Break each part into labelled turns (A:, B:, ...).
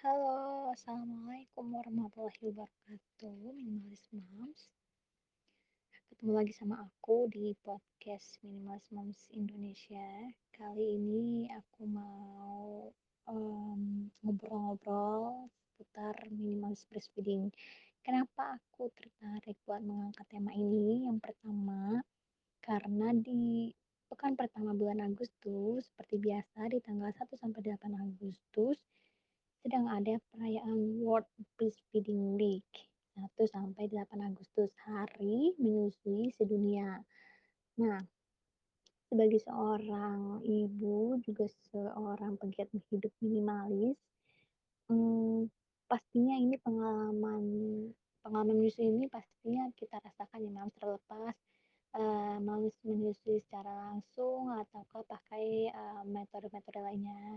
A: Halo, assalamualaikum warahmatullahi wabarakatuh, Minimalis Moms. Ketemu lagi sama aku di podcast Minimalis Moms Indonesia. Kali ini aku mau um, ngobrol-ngobrol seputar minimalis breastfeeding. Kenapa aku tertarik buat mengangkat tema ini? Yang pertama, karena di pekan pertama bulan Agustus, seperti biasa di tanggal 1 sampai 8 Agustus, sedang ada perayaan World Breastfeeding Week 1 sampai 8 Agustus, Hari Menyusui Sedunia. Nah, sebagai seorang ibu, juga seorang pegiat hidup minimalis, hmm, pastinya ini pengalaman pengalaman menyusui ini pastinya kita rasakan ya, Mams, terlepas uh, menyusui secara langsung ataukah pakai uh, metode-metode lainnya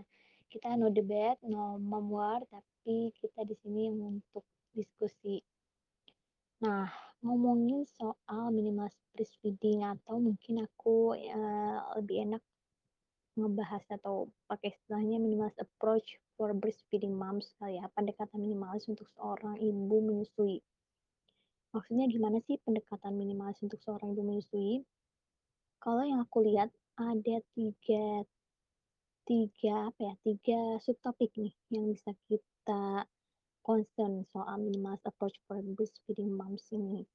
A: kita no debat, no memoir, tapi kita di sini untuk diskusi. Nah, ngomongin soal minimal breastfeeding atau mungkin aku uh, lebih enak ngebahas atau pakai istilahnya minimalis approach for breastfeeding moms kali ya, pendekatan minimalis untuk seorang ibu menyusui. Maksudnya gimana sih pendekatan minimalis untuk seorang ibu menyusui? Kalau yang aku lihat ada tiga tiga apa ya tiga subtopik nih yang bisa kita concern soal minimal approach for breastfeeding moms ini.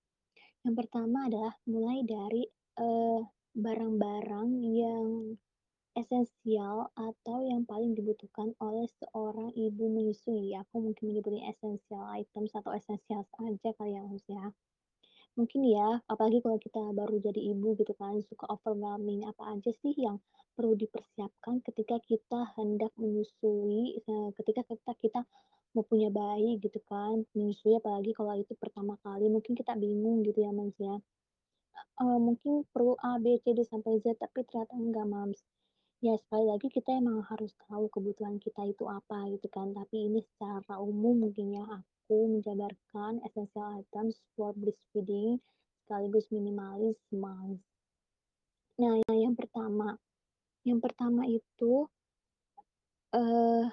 A: Yang pertama adalah mulai dari uh, barang-barang yang esensial atau yang paling dibutuhkan oleh seorang ibu menyusui. Aku mungkin menyebutnya essential items atau essential saja kali ya, ya. Mungkin ya, apalagi kalau kita baru jadi ibu gitu kan, suka overwhelming, apa aja sih yang perlu dipersiapkan ketika kita hendak menyusui, eh, ketika kita kita punya bayi gitu kan, menyusui apalagi kalau itu pertama kali, mungkin kita bingung gitu ya, Mams, ya. Uh, mungkin perlu A, B, C, D, sampai Z, tapi ternyata enggak, Mams. Ya sekali lagi kita emang harus tahu kebutuhan kita itu apa gitu kan, tapi ini secara umum mungkin ya aku menjabarkan essential items for breastfeeding sekaligus minimalis moms. Nah, yang pertama yang pertama itu, uh,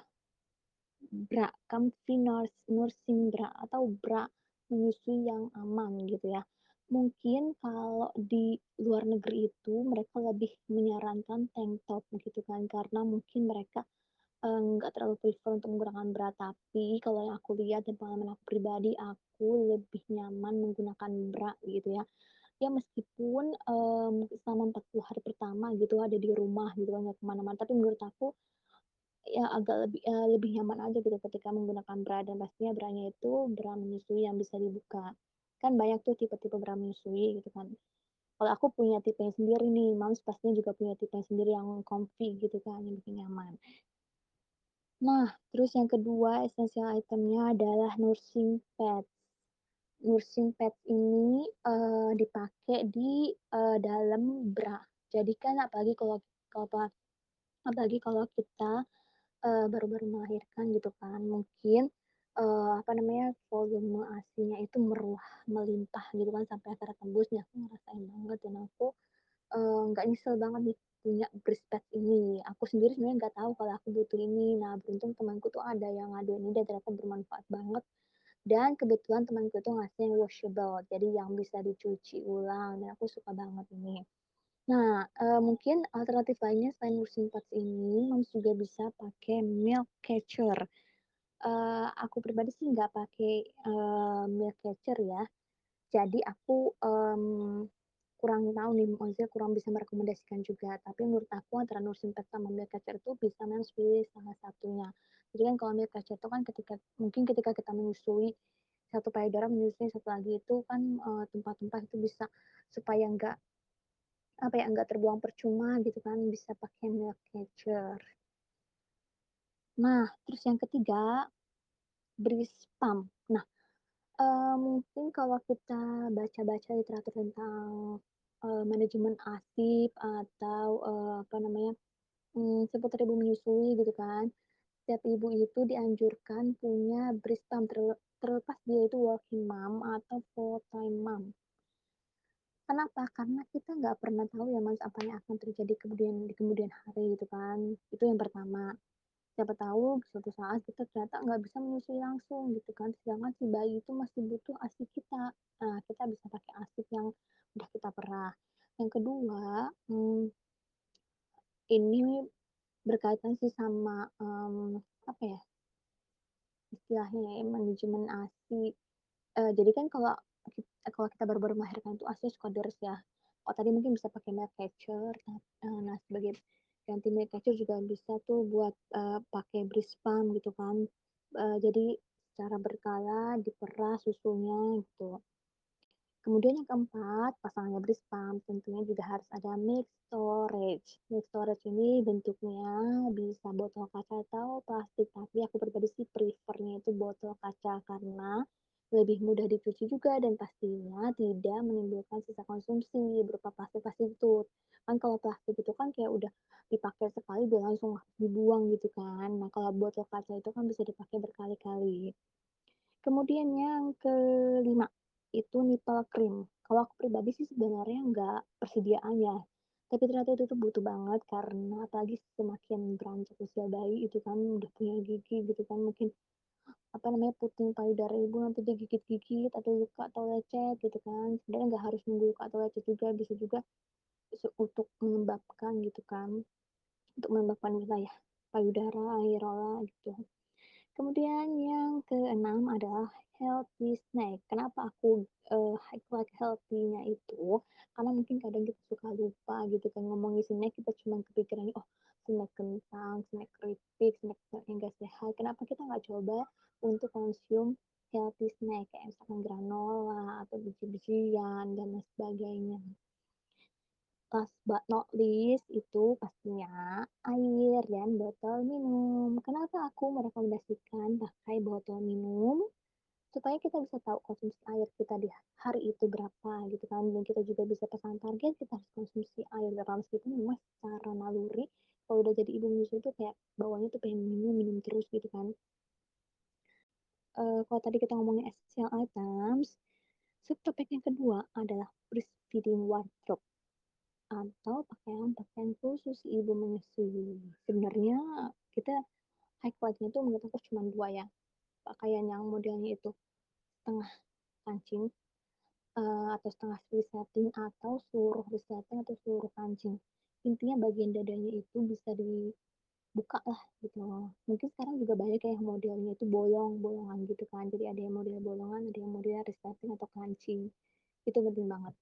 A: bra, comfy nursing bra atau bra menyusui yang aman gitu ya. Mungkin kalau di luar negeri itu mereka lebih menyarankan tank top gitu kan, karena mungkin mereka, nggak terlalu prefer untuk menggunakan bra. Tapi kalau yang aku lihat dan pengalaman aku pribadi, aku lebih nyaman menggunakan bra gitu ya. Ya meskipun, um, selama 40 hari pertama gitu ada di rumah gitu kan, nggak ke mana mana tapi menurut aku, ya agak lebih uh, lebih nyaman aja gitu ketika menggunakan bra dan pastinya branya itu bra menyusui yang bisa dibuka. Kan banyak tuh tipe-tipe bra menyusui gitu kan. Kalau aku punya tipe yang sendiri nih, Moms pastinya juga punya tipe yang sendiri yang comfy gitu kan, yang bikin nyaman. Nah, terus yang kedua essential itemnya adalah nursing pads nursing pads ini, uh, dipakai di, uh, dalam bra. Jadi kan apalagi kalau kalau apalagi kalau kita, uh, baru-baru melahirkan gitu kan, mungkin, uh, apa namanya, volume ASI-nya itu meruah, melimpah gitu kan sampai akhirnya tembus. Nah, aku ngerasain banget dan aku, nggak uh, nyesel banget nih punya pad ini. Aku sendiri sebenarnya nggak tahu kalau aku butuh ini. Nah, beruntung temanku tuh ada yang ngaduin ini dan ternyata bermanfaat banget dan kebetulan temanku itu ngasih yang washable, jadi yang bisa dicuci ulang dan aku suka banget ini. Nah, uh, mungkin alternatif lainnya selain nursing pads ini, Moms juga bisa pakai milk catcher. Uh, aku pribadi sih nggak pakai, uh, milk catcher ya. Jadi aku, um, kurang tahu nih, maksudnya kurang bisa merekomendasikan juga, tapi menurut aku antara nursing pads sama milk catcher itu bisa pilih salah satunya. Jadi kan kalau milk catcher itu kan ketika mungkin ketika kita menyusui satu payudara menyusui satu lagi itu kan uh, tumpah-tumpah itu bisa supaya enggak apa ya enggak terbuang percuma gitu kan bisa pakai milk catcher. Nah, terus yang ketiga breast pump. Nah, uh, mungkin kalau kita baca-baca literatur tentang uh, manajemen ASIP atau uh, apa namanya um, seputar ibu menyusui gitu kan, setiap ibu itu dianjurkan punya breast pump terlepas dia itu working mom atau full time mom. Kenapa? Karena kita nggak pernah tahu ya Mas apa yang akan terjadi kemudian di kemudian hari gitu kan. Itu yang pertama. Siapa tahu suatu saat kita ternyata nggak bisa menyusui langsung gitu kan, sedangkan si bayi itu masih butuh ASI kita. Nah, kita bisa pakai ASI yang udah kita perah. Yang kedua, mmm ini berkaitan sih sama, mmm, apa ya istilahnya ya, manajemen ASI. Eee, jadi kan kalau kalau kita baru-baru melahirkan itu ASInya suka ya. Oh tadi mungkin bisa pakai milk catcher, nah nah sebagai milk catcher juga bisa tuh buat, eee, pakai breast pump gitu kan. Eee, jadi secara berkala diperah susunya gitu. Kemudian yang keempat, pasangannya breast pump tentunya juga harus ada milk storage. Milk storage ini bentuknya bisa botol kaca atau plastik, tapi aku pribadi sih prefer-nya itu botol kaca karena lebih mudah dicuci juga dan pastinya tidak menimbulkan sisa konsumsi berupa plastik-plastik itu. Kan kalau plastik itu kan kayak udah dipakai sekali udah langsung dibuang gitu kan. Nah, kalau botol kaca itu kan bisa dipakai berkali-kali. Kemudian yang kelima, itu nipple cream. Kalau aku pribadi sih sebenarnya nggak persediaannya, tapi ternyata itu tuh butuh banget karena apalagi semakin beranjak usia bayi itu kan udah punya gigi gitu kan, mungkin apa namanya, puting payudara ibu nanti digigit-gigit atau luka atau lecet gitu kan. Sebenarnya nggak harus nunggu luka atau lecet juga, bisa juga untuk menyebabkan gitu kan, untuk menyebabkan wilayah payudara, airola gitu. Kemudian yang keenam adalah healthy snack. Kenapa aku, eee, highlight healthy-nya itu, karena mungkin kadang kita suka lupa gitu kan ngomongin snack kita cuma kepikirannya, oh snack kentang, snack keripik, snack yang nggak sehat. Kenapa kita nggak coba untuk konsum healthy snack kayak misalkan granola atau biji-bijian dan lain sebagainya. Last but not least itu pastinya air dan botol minum. Kenapa aku merekomendasikan pakai botol minum? Supaya kita bisa tahu konsumsi air kita di hari itu berapa gitu kan, dan kita juga bisa pasang target kita harus konsumsi air berapa, meskipun memang secara naluri kalau udah jadi ibu menyusui tuh kayak bawaannya tuh pengen minum minum terus gitu kan. Eee, kalau tadi kita ngomongin essential items, subtopik yang kedua adalah breastfeeding wardrobe atau pakaian-pakaian khusus ibu menyusui. Sebenarnya kita highlightnya tuh menurut aku cuma 2 ya, pakaian yang modelnya itu setengah kancing, eee, atau setengah resleting atau seluruh resleting atau seluruh kancing. Intinya bagian dadanya itu bisa dibuka lah gitu. Mungkin sekarang juga banyak ya modelnya itu bolong-bolongan gitu kan, jadi ada yang model bolongan, ada yang model resleting atau kancing. Itu penting banget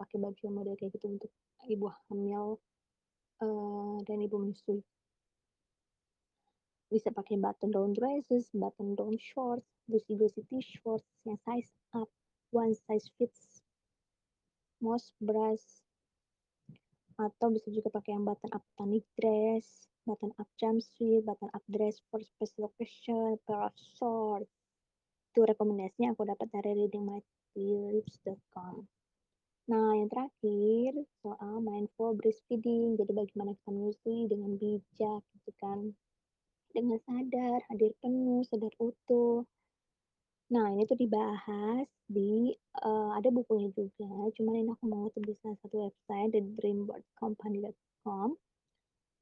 A: pakai baju model kayak gitu untuk ibu hamil, eee, dan ibu menyusui. Bisa pakai button down dresses, button down shorts, gusi-gusi T-shirts yang size up, one size fits most bras, atau bisa juga pakai yang button up tunic dress, button up jumpsuit, button up dress for special occasion, pair of shorts. Itu rekomendasinya aku dapat dari readingmytips.com. Nah, yang terakhir soal mindful breastfeeding. Jadi bagaimana kita menyusui dengan bijak gitu kan. Dengan sadar, hadir penuh, sadar utuh. Nah, ini tuh dibahas di eee, ada bukunya juga, cuman ini aku mau salah satu website, the dreamworldcompany.com.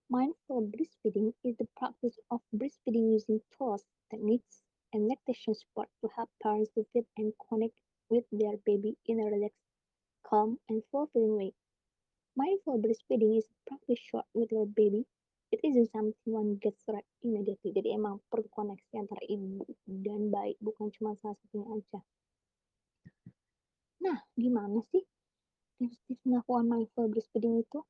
A: Mindful breastfeeding is the practice of breastfeeding using tools, techniques, and lactation support to help parents to feed and connect with their baby in a relaxed, calm, and fulfilling way. Mindful breastfeeding is a practice short with your baby. It isn't something one gets right immediately. Jadi emang perlu koneksi antara ibu dan bayi, bukan cuma salah satunya aja. Nah, gimana sih tips-tips melakukan mindful breastfeeding itu?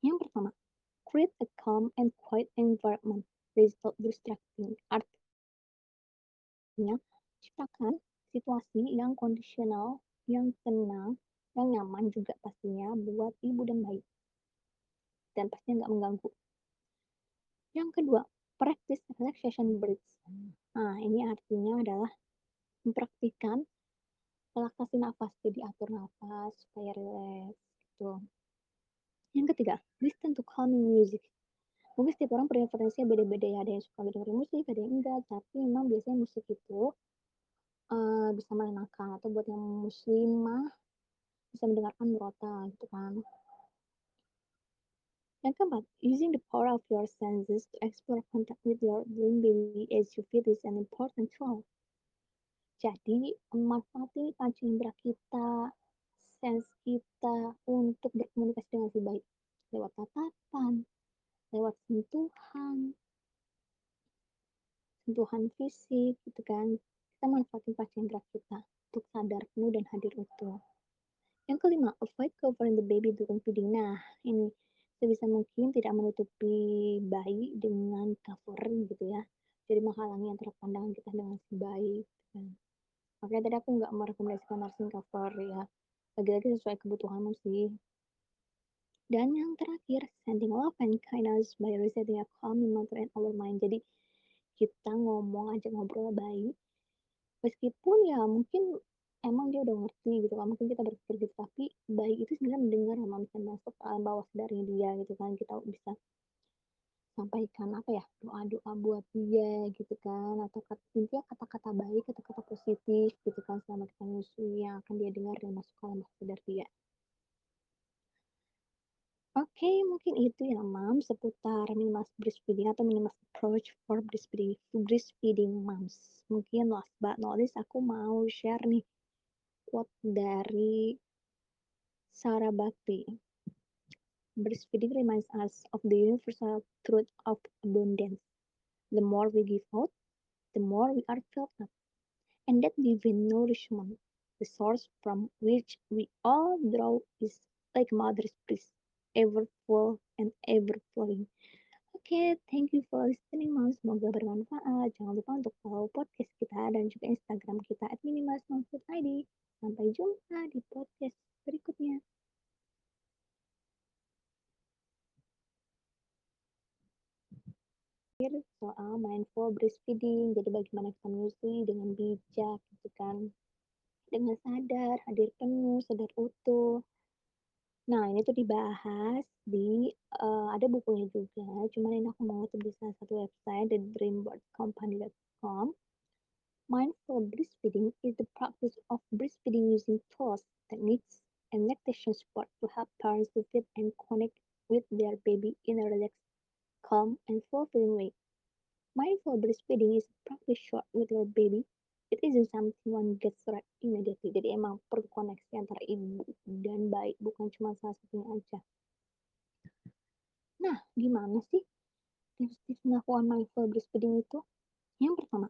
A: Yang pertama, create a calm and quiet environment without distracting. Artinya, ciptakan situasi yang kondisional, yang tenang, yang nyaman juga pastinya buat ibu dan bayi. Dan pastinya nggak mengganggu. Yang kedua, practice relaxation breaths. Nah, ini artinya adalah mempraktikkan relaksasi nafas, jadi atur nafas supaya rileks gitu. Yang ketiga, listen to calming music. Mungkin setiap orang preferensinya beda-beda ya, ada yang suka dengerin musik, ada yang enggak, tapi memang biasanya musik itu eee, bisa menenangkan atau buat yang muslimah bisa mendengarkan murotal gitu kan. Yang keempat, using the power of your senses to explore contact with your dream baby as you feel is an important tool. Jadi, manfaati panca indera kita, sense kita untuk berkomunikasi dengan lebih baik. Lewat tatapan, lewat sentuhan, sentuhan fisik gitu kan. Kita manfaatin panca indera kita untuk sadar penuh dan hadir utuh. Yang kelima, avoid covering the baby during feeding. Nah, ini sebisa mungkin tidak menutupi bayi dengan covering gitu ya. Jadi menghalangi antara pandangan kita dengan si bayi. Gitu kan. Makanya tadi aku nggak merekomendasikan nursing cover ya. Lagi-lagi sesuai kebutuhanmu sih. Dan yang terakhir, sending love and kindness by resetting a calm mental and our mind. Jadi kita ngomong aja ngobrol baik. Meskipun ya mungkin emang dia udah ngerti gitu kan mungkin kita berpikir gitu tapi bayi itu sebenarnya mendengar sama misalnya masuk ke alam bawah sadarnya dia gitu kan kita bisa sampaikan apa ya doa-doa buat dia gitu kan atau kata, intinya kata-kata baik kata-kata positif gitu kan selama kita menyusui yang akan dia dengar dan masuk ke alam bawah sadar dia Oke, okay, mungkin itu ya, Mam, seputar minimal breastfeeding atau minimal approach for breastfeeding, breastfeeding moms. Mungkin last but not least, aku mau share nih quote dari Sarah Bhakti. Breastfeeding reminds us of the universal truth of abundance. The more we give out, the more we are filled up. And that divine nourishment, the source from which we all draw, is like mother's breast, ever full and ever flowing. Oke, okay, thank you for listening, Mom. Semoga bermanfaat. Jangan lupa untuk follow podcast kita dan juga Instagram kita at minimalsmomfood.id. Sampai jumpa di podcast berikutnya. soal mindful breastfeeding, jadi bagaimana kita menyusui dengan bijak gitu kan. Dengan sadar, hadir penuh, sadar utuh. Nah, ini tuh dibahas di uh, ada bukunya juga, cuman ini aku mau salah satu website the dreambirdcompany.com Mindful breastfeeding is the practice of breastfeeding using tools, techniques, and lactation support to help parents to feed and connect with their baby in a relaxed, calm, and fulfilling way. Mindful breastfeeding is a practice short with your baby. It isn't something one gets right immediately. Jadi emang perlu koneksi antara ibu dan bayi, bukan cuma salah satunya aja. Nah, gimana sih tips-tips melakukan mindful breastfeeding itu? Yang pertama,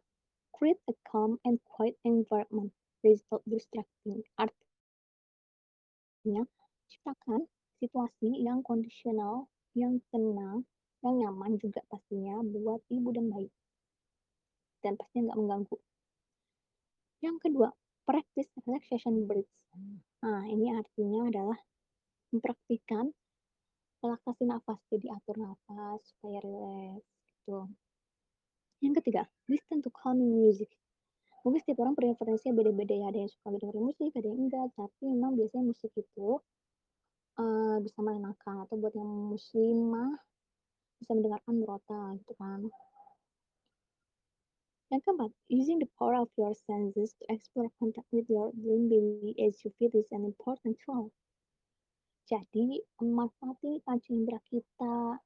A: create a calm and quiet environment without distracting. Artinya, ciptakan situasi yang kondisional, yang tenang, yang nyaman juga pastinya buat ibu dan bayi. Dan pastinya nggak mengganggu. Yang kedua, practice relaxation breaths. Nah, ini artinya adalah mempraktikkan relaksasi nafas. Jadi atur nafas supaya relax gitu. Yang ketiga, listen to calming music. Mungkin setiap orang preferensinya beda-beda ya. Ada yang suka dengerin musik, ada yang enggak. Tapi memang biasanya musik itu uh, bisa menenangkan. Atau buat yang muslimah bisa mendengarkan murota gitu kan. Yang keempat, using the power of your senses to explore contact with your dream baby as you feel is an important tool. Jadi, memanfaati panca indera kita,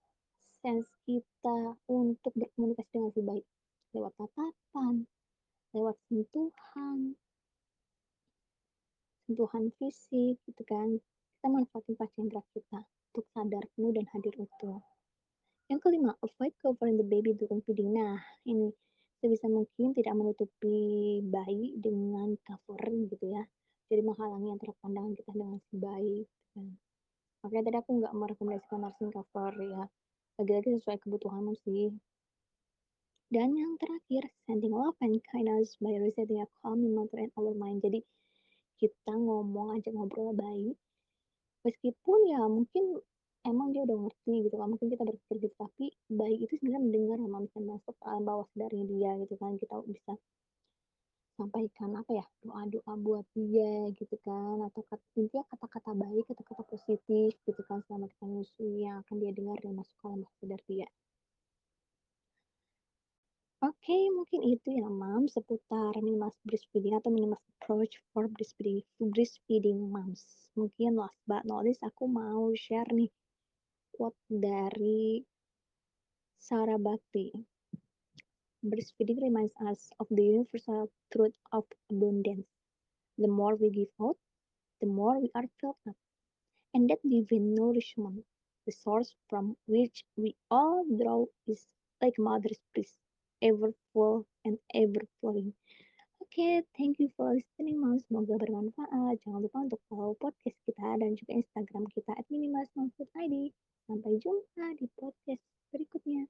A: sense kita untuk berkomunikasi dengan lebih baik lewat tatapan, lewat sentuhan, sentuhan fisik gitu kan. Kita manfaatin panca indera kita untuk sadar penuh dan hadir utuh. Yang kelima, avoid covering the baby during feeding. Nah, ini sebisa mungkin tidak menutupi bayi dengan covering gitu ya. Jadi menghalangi antara pandangan kita dengan si bayi. Gitu kan. Makanya tadi aku nggak merekomendasikan nursing cover ya lagi-lagi sesuai kebutuhanmu sih. Dan yang terakhir, sending love and kindness by resetting a calm mental and our mind. Jadi kita ngomong aja ngobrol baik. Meskipun ya mungkin emang dia udah ngerti gitu kan mungkin kita berpikir gitu tapi bayi itu sebenarnya mendengar sama misalnya masuk ke alam bawah sadarnya dia gitu kan kita bisa sampaikan apa ya doa-doa buat dia gitu kan atau kata, intinya kata-kata baik kata-kata positif gitu kan selama kita menyusui yang akan dia dengar dan masuk ke alam bawah sadar dia Oke, okay, mungkin itu ya, Mam, seputar minimal breastfeeding atau minimal approach for breastfeeding, breastfeeding moms. Mungkin last but not least, aku mau share nih quote dari Sarah Bakti. Breastfeeding reminds us of the universal truth of abundance. The more we give out, the more we are filled up. And that divine nourishment, the source from which we all draw, is like mother's breast, ever full and ever flowing. Oke, okay, thank you for listening, Mom. Semoga bermanfaat. Jangan lupa untuk follow podcast kita dan juga Instagram kita at. Sampai jumpa di podcast berikutnya.